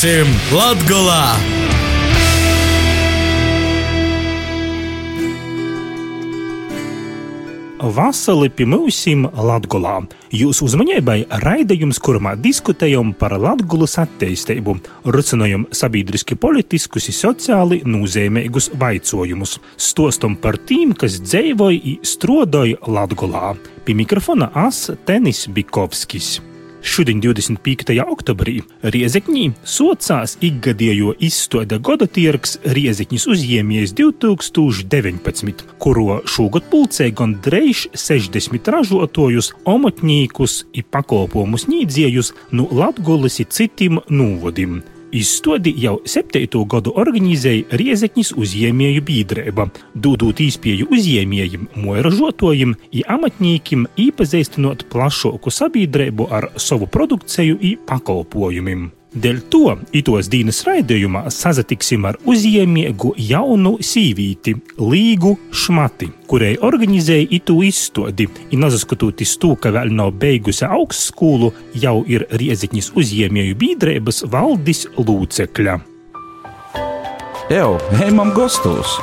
Būsim Latgolā! Vasali pie mūsim Latgolā. Jūsu uzmanībai raidījums, kurā diskutējam par Latgulas attīstību, rucinājam sabiedriski politiskus un sociāli nozīmīgus vaicojumus, stostam par tiem, kas dzīvoja un strodoja Latgolā. Pie mikrofona As Tenis Bikovskis. Šodien, 25. oktobrī, Riezekņī socās ikgadējo izstāde gada tirgs Riezekņas uzņēmējs 2019, kuro šogad pulcēja gan dreiž 60 ražotājus, omotņīkus un pakalpojumu sniedzējus no Latgulas un citiem nūvodim. Izstādi jau septīto gadu organizēja Riezekņas uzņēmēju biedrība, dodot iespēju uzņēmējiem, moiražotājiem un amatniekiem iepazīstinot plašāku sabiedrību ar savu produkciju un pakalpojumiem. Dēļ to itos dienas raidījumā sazatiksim ar uzņēmēju jaunu sīvīti, Līgu Šmati, kurai organizēja itu izstādi. Nezaskatoties to, ka vēl nav beigusi augstskolu, jau ir Riezikņas uzņēmēju biedrības valdes lūcekļa. Evo, ejam gastos!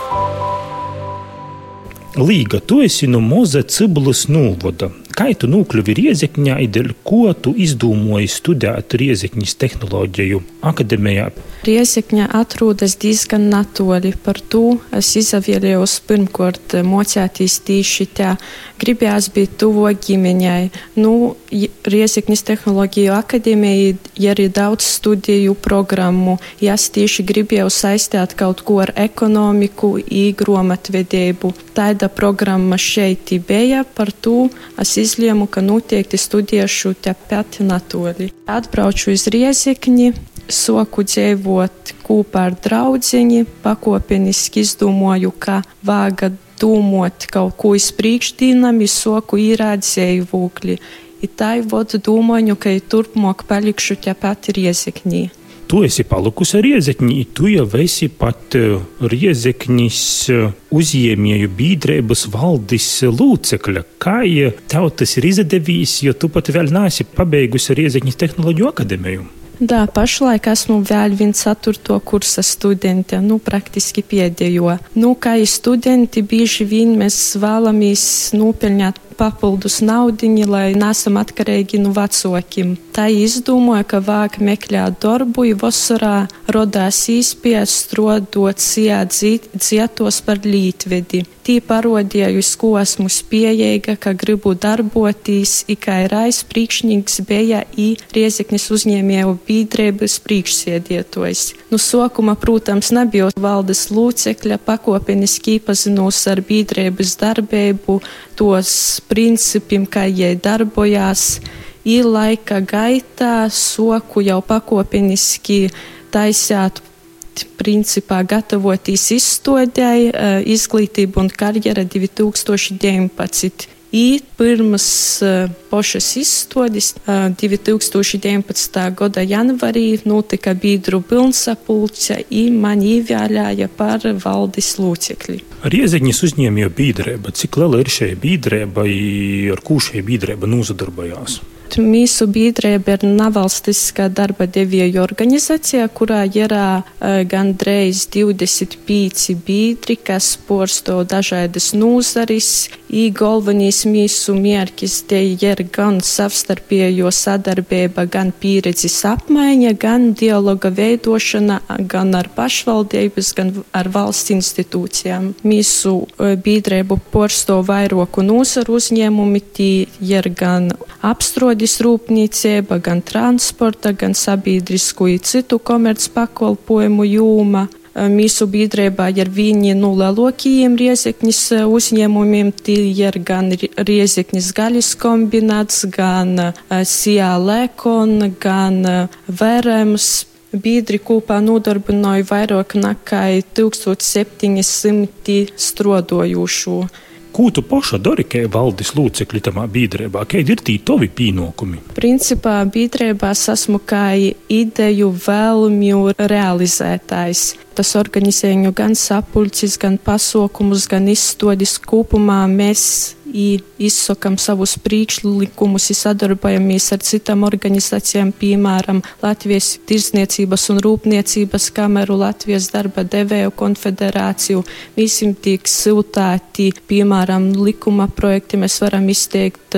Līga, tu esi no Moza Ciblas novada. Kā tu nokļuvi Riezekņā, dēļ ko tu izdomāji studēt Riezekņas tehnoloģiju akadēmijā? Riezekņa atrodas diezgan natoli. Par to es izvēlējos pirmkārt mocēties tieši tā. Gribējās būt tuvo ģimeņai. Nu, Riezekņas tehnoloģiju akadēmija ir arī daudz studiju programmu. Ja es tieši gribēju saistīt kaut ko ar ekonomiku, īgrāmatvedību. Tāda programma šeit bija. Par to es izlēmu, ka noteikti studēšu tepat natoli. Atbraucu uz Riezekņi soku dzīvot kopā ar draudziņi, pakopeniski izdomāju, ka vāga domāt kaut ko iz priekšdīnam, es soku īrādzēju vūkli. I tā vodu domāju, ka turpmāk palikšu tepat Riezekņī. Tu esi palikusi Riezekņī, tu jau esi pat Riezekņas uzņēmēju biedrības valdes lūcekļa. Kā tev tas ir izdevies, jo tu pat vēl neesi pabeigusi Riezekņas tehnoloģiju akadēmiju? Da, pašlaik esmu vēl viens ceturto kursa studente, nu, praktiski pēdējo. Nu, kā studenti, bieži vien mēs vēlamies nopelnīt papildus naudiņu, lai nesam atkarīgi no vecākiem. Tā izdomāja, ka vāk meklēt darbu, ja vasarā rodās īspējas strodot sijā dzietos par lītvedi. Tī parodējusi, ko esmu spējīga, ka gribu darboties, ikai rais priekšnieks bija i Riezeknis uzņēmēju biedrības priekšsēdietojs. Nu, sokuma, protams, nebija valdes lūcekļa, pakopeniski iepazinos ar biedrības darbību, tos principiem, kā jie darbojās. Ir laika gaitā soku jau pakopeniski taisāt principā gatavoties izstādēji izglītība un karjera 2019. I pirms uh, pašas izstādes uh, 2019. gada janvārī notika biedru pilnsapulce, un man ievēlēja par valdes locekli. Rieziņas uzņēmēja biedrība. Cik liela ir šī biedrība, ar ko šī biedrība nozadarbojās? Mūsu biedrība ir nevalstiskā darba devēja organizācija, kurā ir gandrīz 25 biedri, kas porsto dažādas nozares. Galvenais mūsu mērķis te ir gan savstarpējo sadarbība, gan pieredzes apmaiņa, gan dialoga veidošana, gan ar pašvaldības, gan ar valsts institūcijām. Mūsu biedrību porsto vairoku nozaru uzņēmumi, tie ir gan apstrodi enerģijas rūpniecība, gan transporta, gan sabiedrisku un citu komerc pakalpojumu jūma. Mūsu biedrībā ir viņi no lielākajiem riezekņas uzņēmumiem. Tie ir gan riezekņas gaļas kombināts, gan Sijā Lekon, gan Verems. Biedri kopā nodarbināja vairāk nekā 1700 strodojušu. Ko tu paša dari, kā valdes locekļi tamā biedrībā? Kādi ir tī tovi pienākumi? Principā biedrībā esmu kā ideju vēlmju realizētājs. Tas organizēju gan sapulcis, gan pasaukumus, gan izstādes kopumā. Mēs izsakam savus priekšlikumus, sadarbojamies ar citām organizācijām, piemēram, Latvijas Tirzniecības un Rūpniecības kameru, Latvijas darba devēju konfederāciju. Visiem tiek siltāti, piemēram, likuma projekti, mēs varam izteikt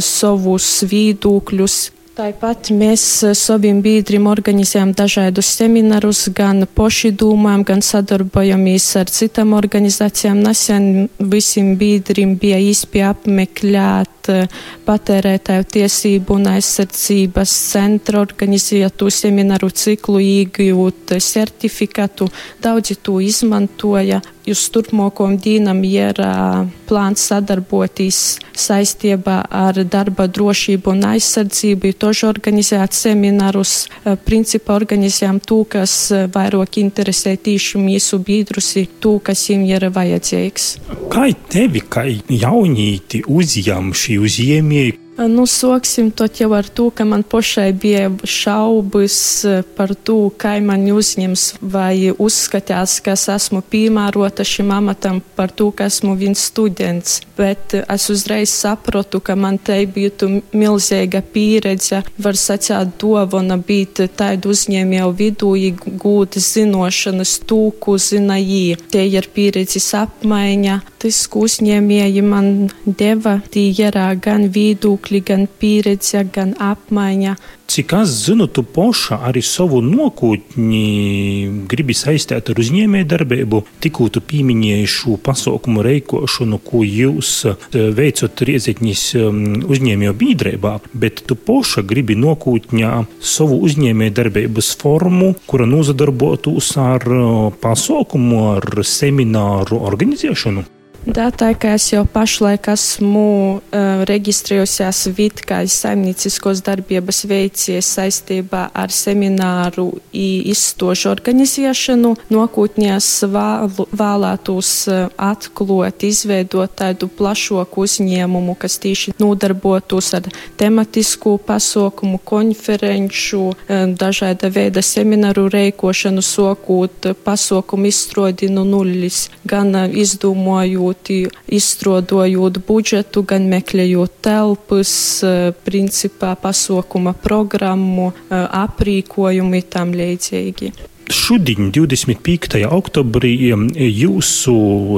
savus viedokļus, Tāpat mēs eh, saviem biedriem organizējam dažādus seminārus, gan poši domājam, gan sadarbojamies ar citām organizācijām. Nesen visiem biedriem bija iespēja apmeklēt eh, patērētāju tiesību un aizsardzības centra organizētu semināru ciklu, iegūt certifikātu. Daudzi to izmantoja uz turpmākajām dienām ir uh, plāns sadarboties saistībā ar darba drošību un aizsardzību. Toži organizēt seminārus, uh, principā organizējam to, kas vairāk interesē tīši mūsu biedrus, to, kas viņiem ir vajadzīgs. Kā tevi, kā jaunīti uzņem šī uzņēmēji? Nu, soksim to jau ar to, ka man pašai bija šaubas par to, kā man uzņems, vai uzskatās, ka es esmu piemērota šim amatam par to, ka esmu viens students. Bet es uzreiz sapratu, ka man te būtu milzīga pieredze, var sacīt, dovana būt tādu uzņēmēju vidū, gūt zinošanas tū, ko zina jī. Te ir pieredzes apmaiņa, tas, ko uzņēmēji man deva, tie ir gan viedokļi viedokļi, gan pieredze, gan apmaiņa. Cik es zinu, tu poša arī savu nākotni gribi saistīt ar uzņēmējdarbību, tikko tu pieminēji šo pasaukumu reikošanu, ko jūs eh, veicat Riezekņas um, uzņēmēju biedrībā, bet tu poša gribi nākotņā savu uzņēmējdarbības formu, kura nozadarbotos ar uh, pasaukumu, ar semināru organizēšanu. Да, tā kā es jau pašlaik esmu uh, reģistrējusies Vitkaļas saimnieciskos darbības veicies saistībā ar semināru izstošu organizēšanu, nokūtņās vēlētos uh, atklot, izveidot tādu plašoku uzņēmumu, kas tieši nodarbotos ar tematisku pasaukumu, konferenču, uh, dažāda veida semināru reikošanu, sokūt pasaukumu izstrodi no nulles, gan uh, izdomojot grūti izstrādājot budžetu, gan meklējot telpas, eh, principā pasaukuma programmu, eh, aprīkojumu tam līdzīgi. Šodien, 25. oktobrī, jūsu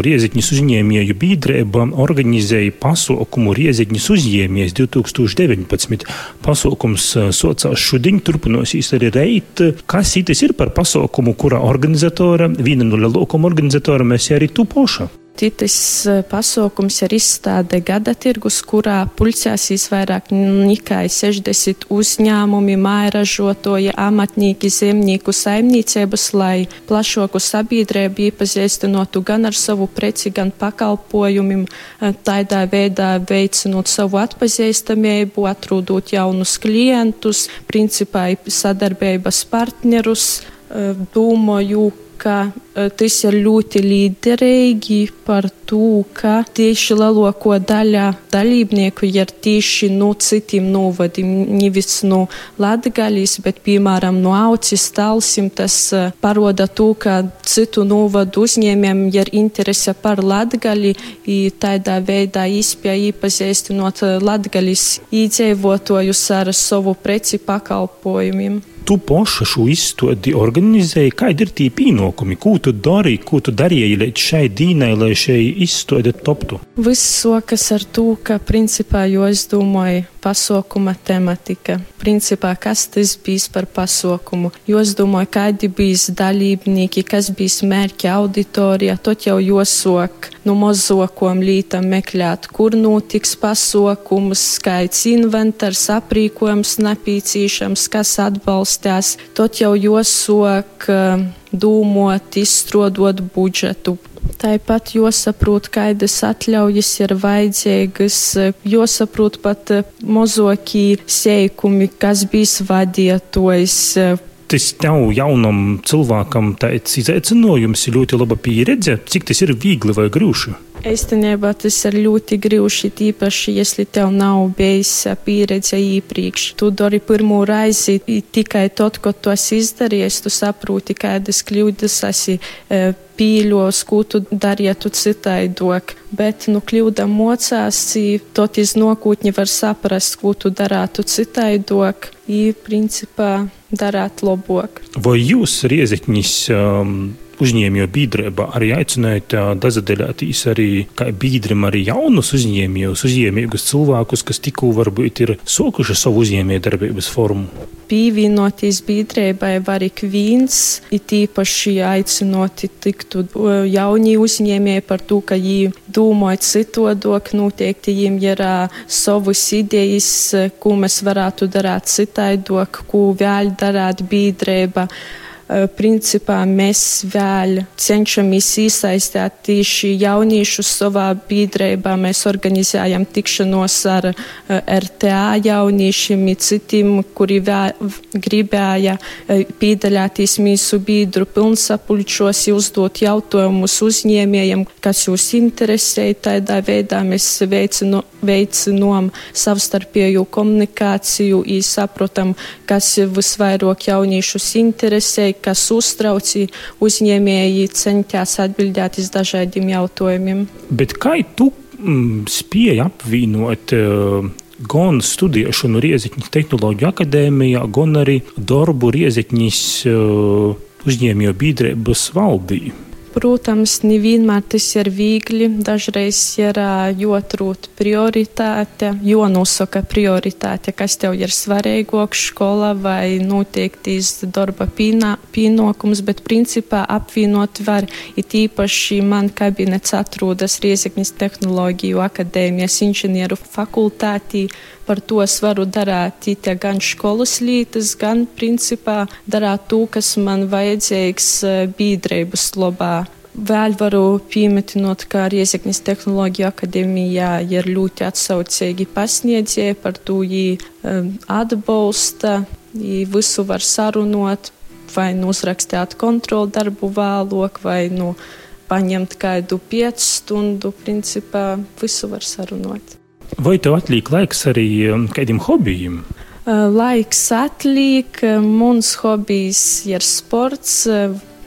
Rieziņas uzņēmēju biedrība organizēja pasaukumu Rieziņas uzņēmējs 2019. Pasaukums eh, socās šodien, turpinosies arī reit. Kas tas ir par pasaukumu, kura organizatora, viena no lielākajām organizatoriem, mēs arī tu poša? Citas eh, pasaukums ir izstāde gada tirgus, kurā pulcēsīs vairāk nekā 60 uzņēmumi, mājražotoji, amatnieki, zemnieku saimniecības, lai plašāku sabiedrību iepazīstinātu gan ar savu preci, gan pakalpojumiem, eh, tādā veidā veicinot savu atpazīstamību, atrūdot jaunus klientus, principā sadarbības partnerus. Eh, domāju, ka tas ir ļoti liederīgi par to, ka tieši lielāko daļa dalībnieku ir tieši no citiem novadiem, nevis no Latgaļas, bet, piemēram, no Aucis talsim. Tas eh, paroda to, ka citu novadu uzņēmiem ir interese par Latgaļi, tādā veidā izspēja iepazīstinot eh, Latgaļas iedzīvotājus ar savu preci pakalpojumiem tu paša šo izstādi organizēji, kādi ir tie pienākumi, ko tu darīji, ko tu darīji līdz šai dīnai, lai šai izstāde toptu? Viss sokas ar to, ka principā, jo es domāju, pasaukuma tematika. Principā, kas tas bijis par pasaukumu? Jo es domāju, kādi bijis dalībnieki, kas bijis mērķa auditorija, tot jau josok no mozokom lītam meklēt, kur notiks pasaukums, skaits inventārs, aprīkojums nepīcīšams, kas atbalstās. Tot jau josok dūmot, izstrodot budžetu, Tāpat jāsaprot, kādas atļaujas ir vajadzīgas, jāsaprot pat mozokī sēkumi, kas bijis vadītājs, tas tev jaunam cilvēkam tāds izaicinājums, ļoti laba pieredze, cik tas ir viegli vai grūti? Īstenībā tas ir ļoti grūti, īpaši, ja tev nav bijis pieredze iepriekš. Tu dari pirmo reizi tikai tad, kad to esi izdarījis, tu saproti, kādas kļūdas esi pīļos, ko tu darītu citaidok. Bet, nu, kļūda mocās, tad iz nokūtņi var saprast, ko tu darātu citaidok, i principā darāt labāk. Vai jūs, Riezekņis, um, uzņēmēju biedrībā arī aicinājāt dazadelētīs arī kā biedrim arī jaunus uzņēmējus, uzņēmīgus cilvēkus, kas tikko varbūt ir sokuši savu uzņēmēju darbības formu. Pievienoties biedrībai var ik viens, it īpaši aicinot tiktu jaunie uzņēmēji par to, ka viņi domāja citodok, noteikti viņiem ir savas idejas, ko mēs varētu darīt citaidok, ko vēl darāt biedrība. Eh, principā mēs vēl cenšamies iesaistīt tieši jauniešus savā biedrībā. Mēs organizējam tikšanos ar eh, RTA jauniešiem, citiem, kuri vēl gribēja eh, piedalīties mūsu biedru pilnsapulčos, uzdot jautājumus uzņēmējiem, kas jūs interesē. Tādā veidā mēs veicinu, veicinām savstarpēju komunikāciju, saprotam, kas visvairāk jauniešus interesē, kas uztrauc uzņēmēji, cenšas atbildēt uz dažādiem jautājumiem. Bet kā tu mm, spēji apvienot? Uh, gan studēšanu Rieziņas tehnoloģiju akadēmijā, gan arī darbu Rieziņas uh, uzņēmēju biedrības valdībā. Protams, nevienmēr tas ir viegli. Dažreiz ir jāatrod prioritāte, jānosaka prioritāte, kas tev ir svarīgāks skolā vai noteikti darba pienākums, bet principā apvienot var. It īpaši man kabinets atrodas Riezekņas tehnoloģiju akadēmijas inženieru fakultātī. Par to es varu darīt gan skolas lietas, gan principā darīt to, kas man vajadzīgs biedrības labā. Vēl varu piemetinot, ka Riezeknis tehnoloģija akadēmijā ir ļoti atsaucīgi pasniedzēji, par to viņi um, atbalsta, viņi visu var sarunot, vai nu uzrakstīt kontrolu darbu vēlāk, vai nu paņemt kādu piecu stundu, principā visu var sarunot. Vai tev atliek laiks arī um, kādiem hobijiem? Uh, laiks atliek, mans hobijs ir sports.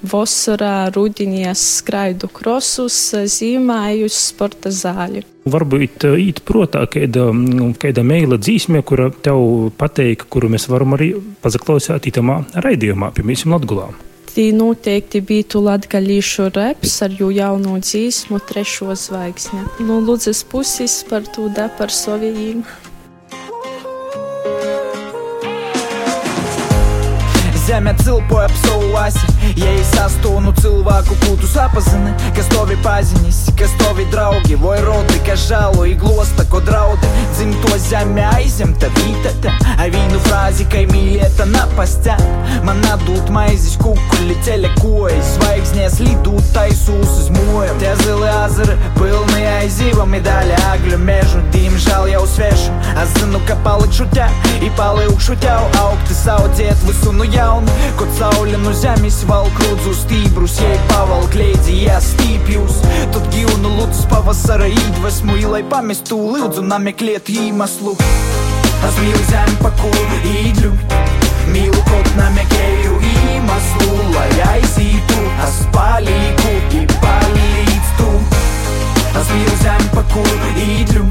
Vasarā, rudenī skraidu krosus, zīmēju sporta zāli. Varbūt uh, īt protā kāda, um, kāda meila dzīsme, kura tev pateika, kuru mēs varam arī pazaklausīt itamā raidījumā, piemēram, Latgulā noteikti būtu latgaļīšu reps ar jū jauno dzīsmu trešo zvaigzni. Nu, lūdzas puses par to da Zeme cilpoja ap savu asi, ja es astonu cilvēku kultu sapazini, kas tovi pazinis, kas tovi draugi, vai rodi, kas žalo iglosta, ko draudi, dzimto zeme aizemta vītata, a vīnu frāzi, kai mīlieta napastē, man atdūt maizes kukuli, ceļa kojas, zvaigznēs lidūt taisūs uz mojam, tie zili azari, pilni aizīvami daļa agļu mežu, palikšu te, i palikšu tev augti saudziet visu nu jau jauni, kad saule no zemes valk rudzu stībrus, jei pavalk leidzi jāstīpjus. Tad gyvūnu lūdzu pavasara iedvesmu, lai pamestu lūdzu nameklēt iemeslu. Es mīlu zemi, pa kuru īdļu, mīlu kaut nameklēju iemeslu, lai aizītu, es palīku, i palīdzu. Es mīlu zemi, pa kuru īdļu,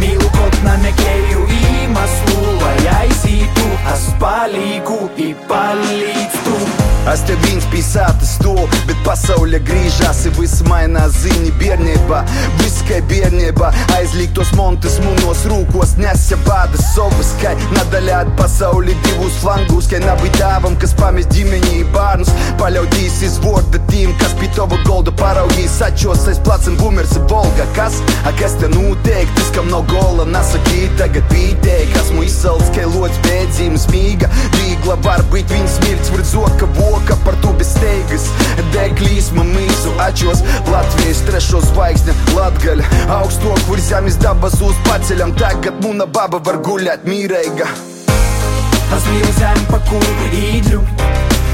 mīlu kaut nameklēju iemeslu, lai aizītu, es palīku, i palīdzu. Es te viens pilsētas stūlu, bet pasaulē griežas viss mainās zini bērnībā. Viss kā bērnībā aizliegtos montes mūnos rūkos nesja bādas sobas, kā nadaļāt pasauli divus flangus, kā nabai tēvam, kas pamest ģimeni bērnus. Paļautīs izvorda tīm, kas pie tava golda paraugīs atšos aiz placem bumers volga. Kas, a kas te notiek, tas kam no gola nasakīt, tagad pītēji, kas mu izsalts, kā lods bēdzīmes mīga. Vīgla var būt viņas mirts, var zoka voka boka par to bez steigas Deglīs man mīsu ačos Latvijas trešo zvaigzne Latgaļa Augsto, kur zemes dabas uz paceļam Tagad muna baba var guļēt mīreiga Es mīlu zemi, pa kuru īdļu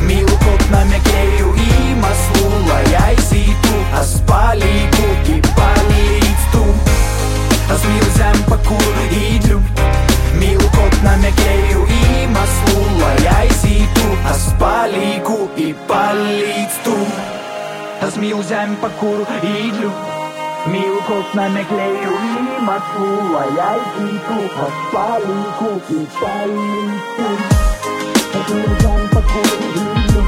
Mīlu kaut nemeklēju iemeslu, lai aizītu, es palīgu, i palīdzu. Es mīlu zem, pa kuru īdru, mīlu kaut nemeklēju iemeslu, lai aizītu, es palīgu, i palīdzu. Es mīlu zem, pa kuru īdru. Mīlu kaut nemeklēju iemeslu, lai aizītu, es palīgu, i palīdzu. Es mīlu zem, pa kuru īdru.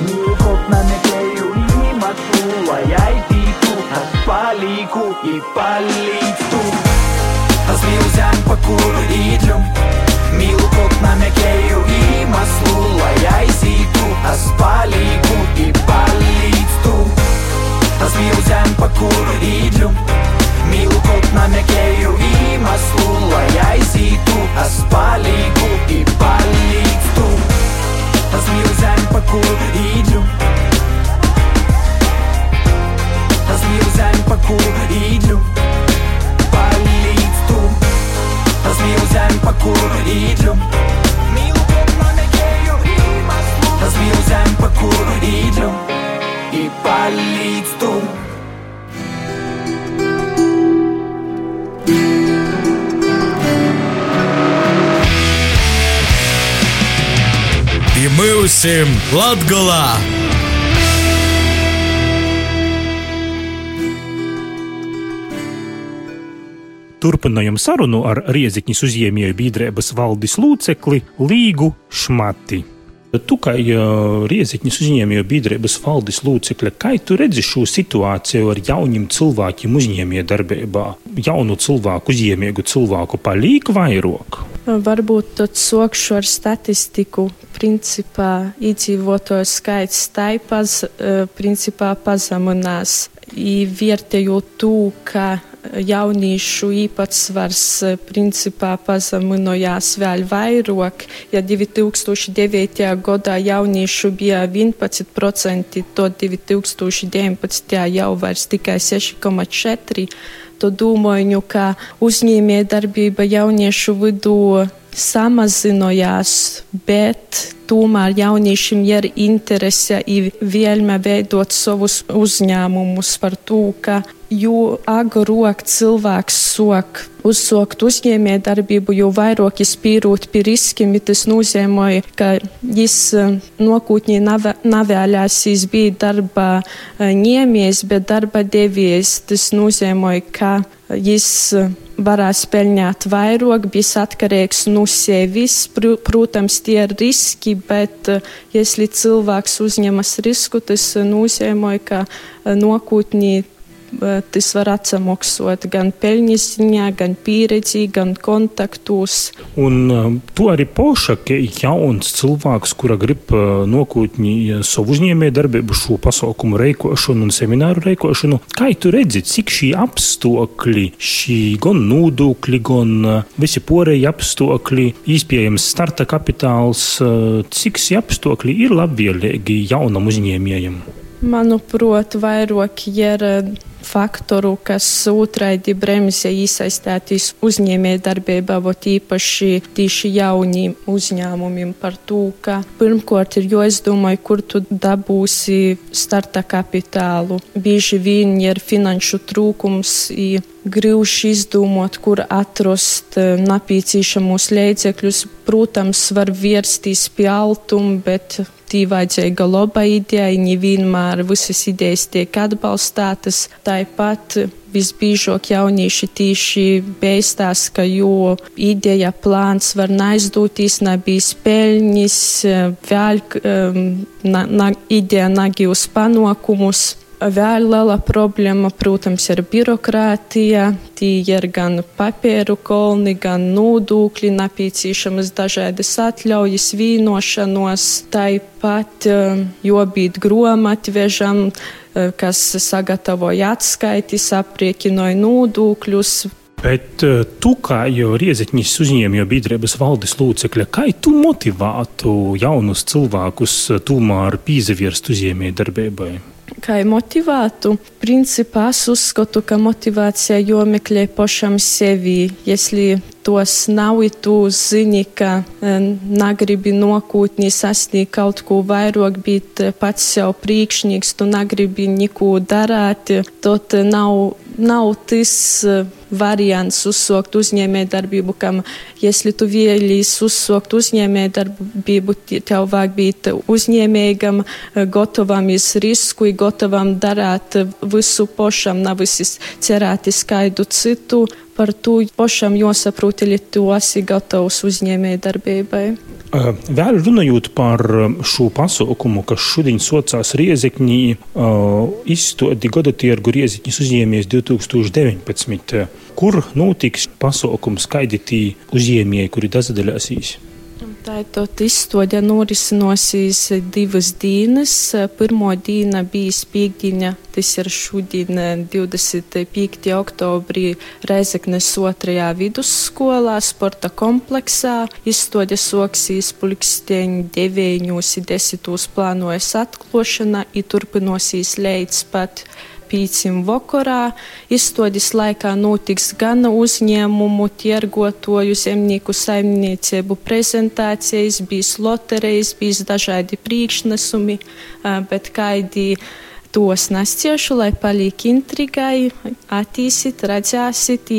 Mīlu kaut nemeklēju iemeslu, lai aizītu, es palīgu, i palīdzu. Es mīlu zem, pa kuru īdru. Mīlu kaut nemeklēju iemeslu, lai aizītu, es palīgu, i palīdzu. Es mīlu zem, pa kuru īdru. Mīlu kaut nemeklēju iemeslu, lai aizītu, es palīgu, i palīdzu. Es mīlu zem, pa kuru īdru. Es mīlu zem, pa kuru īdru. Palīdzu. Es mīlu zem, pa kuru īdru. Mīlu kaut nemeklēju iemeslu. Es mīlu zem, pa kuru īdru. Būsim Latgolā! Turpinājam sarunu ar Riezikņas uzņēmēju biedrības valdes locekli Līgu Šmati. Tu kā Riezikņas uzņēmēju biedrības valdes locekle, kā tu redzi šo situāciju ar jauniem cilvēkiem uzņēmēju darbībā? Jaunu cilvēku, uzņēmēju cilvēku palīk vairāk? Varbūt tad sokšu ar statistiku. Principā iedzīvotāju skaits taipaz, principā pazeminās. Vērtējot to, ka jauniešu īpatsvars principā pazeminojās vēl vairāk. Ja 2009. gadā jauniešu bija 11%, to 2019. jau vairs tikai 6,4%. To domāju, ka uzņēmē darbība jauniešu vidū samazinājās, bet tomēr jauniešiem ir interese un vēlme veidot savus uzņēmumus par to, ka jo agrāk cilvēks sok uzsākt uzņēmē darbību, jo vairāk viņš pīrūt pie riskiem, tas nozīmē, ka viņš nākotnē nevēlēsīs būt darba ņēmējs, bet darba devējs. Tas nozīmē, ka viņš varēs pelnīt vairāk, bijis atkarīgs no sevis. Protams, tie ir riski, bet, ja cilvēks uzņemas risku, tas nozīmē, ka nākotnē tas var atsamaksāt gan peļņas ziņā, gan pieredzī, gan kontaktos. Un uh, tu arī poša, ka jauns cilvēks, kura grib uh, nokūtņi savu uzņēmēju darbību, šo pasaukumu reikošanu un semināru reikošanu, kā tu redzi, cik šī apstākļi, šī gan nodokļi, gan uh, visi porēji apstākļi, iespējams starta kapitāls, cik šie apstākļi ir labvēlīgi jaunam uzņēmējam? Manuprāt, vairāk ir faktoru, kas otraidi bremzē iesaistītīs uzņēmēju darbībā, vot īpaši tīši jauniem uzņēmumiem par to, ka pirmkārt ir jāizdomāj, kur tu dabūsi starta kapitālu. Bieži vien ir finanšu trūkums. Grūti izdomāt, kur atrast nepieciešamos līdzekļus. Protams, var vērsties pie altuma, bet tī vajadzīga laba ideja, nevienmēr visas idejas tiek atbalstātas. Tāpat visbiežāk jaunieši tieši beistās, ka jo ideja, plāns var neizdoties, nebija peļņas, vēl um, na, na, ideja nagījus panākumus. Vēl liela problēma, protams, ir birokrātija. Tī ir gan papīru kolni, gan nodokļi, nepieciešamas dažādas atļaujas, vīnošanos. Tāpat jobīt grāmatvežam, kas sagatavoja atskaitis, apriekinoja nodokļus, Bet tu, kā jau Rieziņš uzņēmēja biedrības valdes locekļa, kā tu motivētu jaunus cilvēkus tomēr pīzavierst uzņēmēju darbībai? kā motivētu. Principā es uzskatu, ka motivācija jomeklē pašam sevi. Если tos nav, ja tu zini, ka negribi nākotnē sasniegt kaut ko vairāk, bet pats sev priekšnieks, tu negribi neko darīt, tad nav, nav tas variants uzsākt uzņēmējdarbību, kam, ja tu vēlies uzsākt uzņēmējdarbību, tev vajag būt uzņēmējam, gatavam iz risku, gatavam darīt visu pašam, nevis cerēt skaidu citu par to pašam jāsaprot, ja tu esi gatavs uzņēmēji darbībai. Vēl runājot par šo pasaukumu, kas šodien socās Riezekņī, izstādi gada tirgu Riezekņas uzņēmējs 2019. Kur notiks pasaukums, skaidītī uzņēmēji, kuri dažādāsīs? Tātad izstāde norisinosies divas dienas. Pirmā diena bija piekdiena, tas ir šodien 25. oktobrī Reizeknes otrajā vidusskolā sporta kompleksā. Izstāde soksīs pulksteņi 9.10. plānojas atklāšana, ir turpinosies līdz pat pīcim vakarā. Izstādes laikā notiks gan uzņēmumu, tirgotoju, zemnieku saimniecību prezentācijas, bijis loterijas, bijis dažādi priekšnesumi, bet kādi tos nesciešu, lai paliek intrigai, attīsit, redzēsit,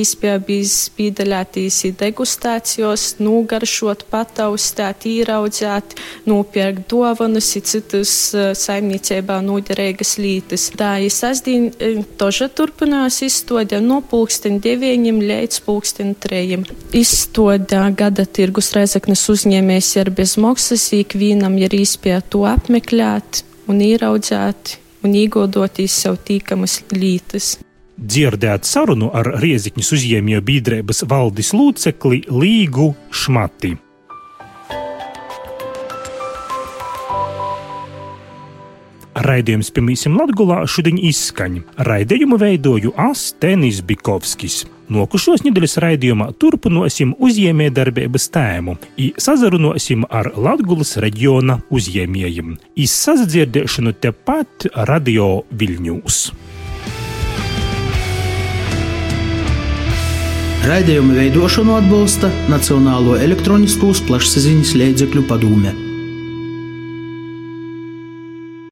piedalīties degustācijos, nogaršot, pataustēt, īraudzēt, nopirkt dovanas, citas saimniecībā noderīgas lītas. Tā ir sasdien, toža turpinās izstāde no pulksten deviņiem līdz pulksten trejiem. Izstāde gada tirgus reizeknes uzņēmējs ir bez maksas, ikvienam ir īspēja to apmeklēt un ieraudzēt un iegūdotīs sev tīkamas lītas. Dzirdēt sarunu ar Rieziņas uzņēmēju biedrības valdes locekli Līgu Šmati. Raidījums pirmīsim Latgulā šodien izskaņa. Raidījumu veidoju Astenis Bikovskis. Nokušos nedēļas raidījumā turpināsim uzņēmējdarbības tēmu, i sazarunosim ar Latgulas reģiona uzņēmējiem. Izsadzirdēšanu tepat Radio Viļņūs. Raidījumu veidošanu atbalsta Nacionālo elektroniskos plašsaziņas līdzekļu padome.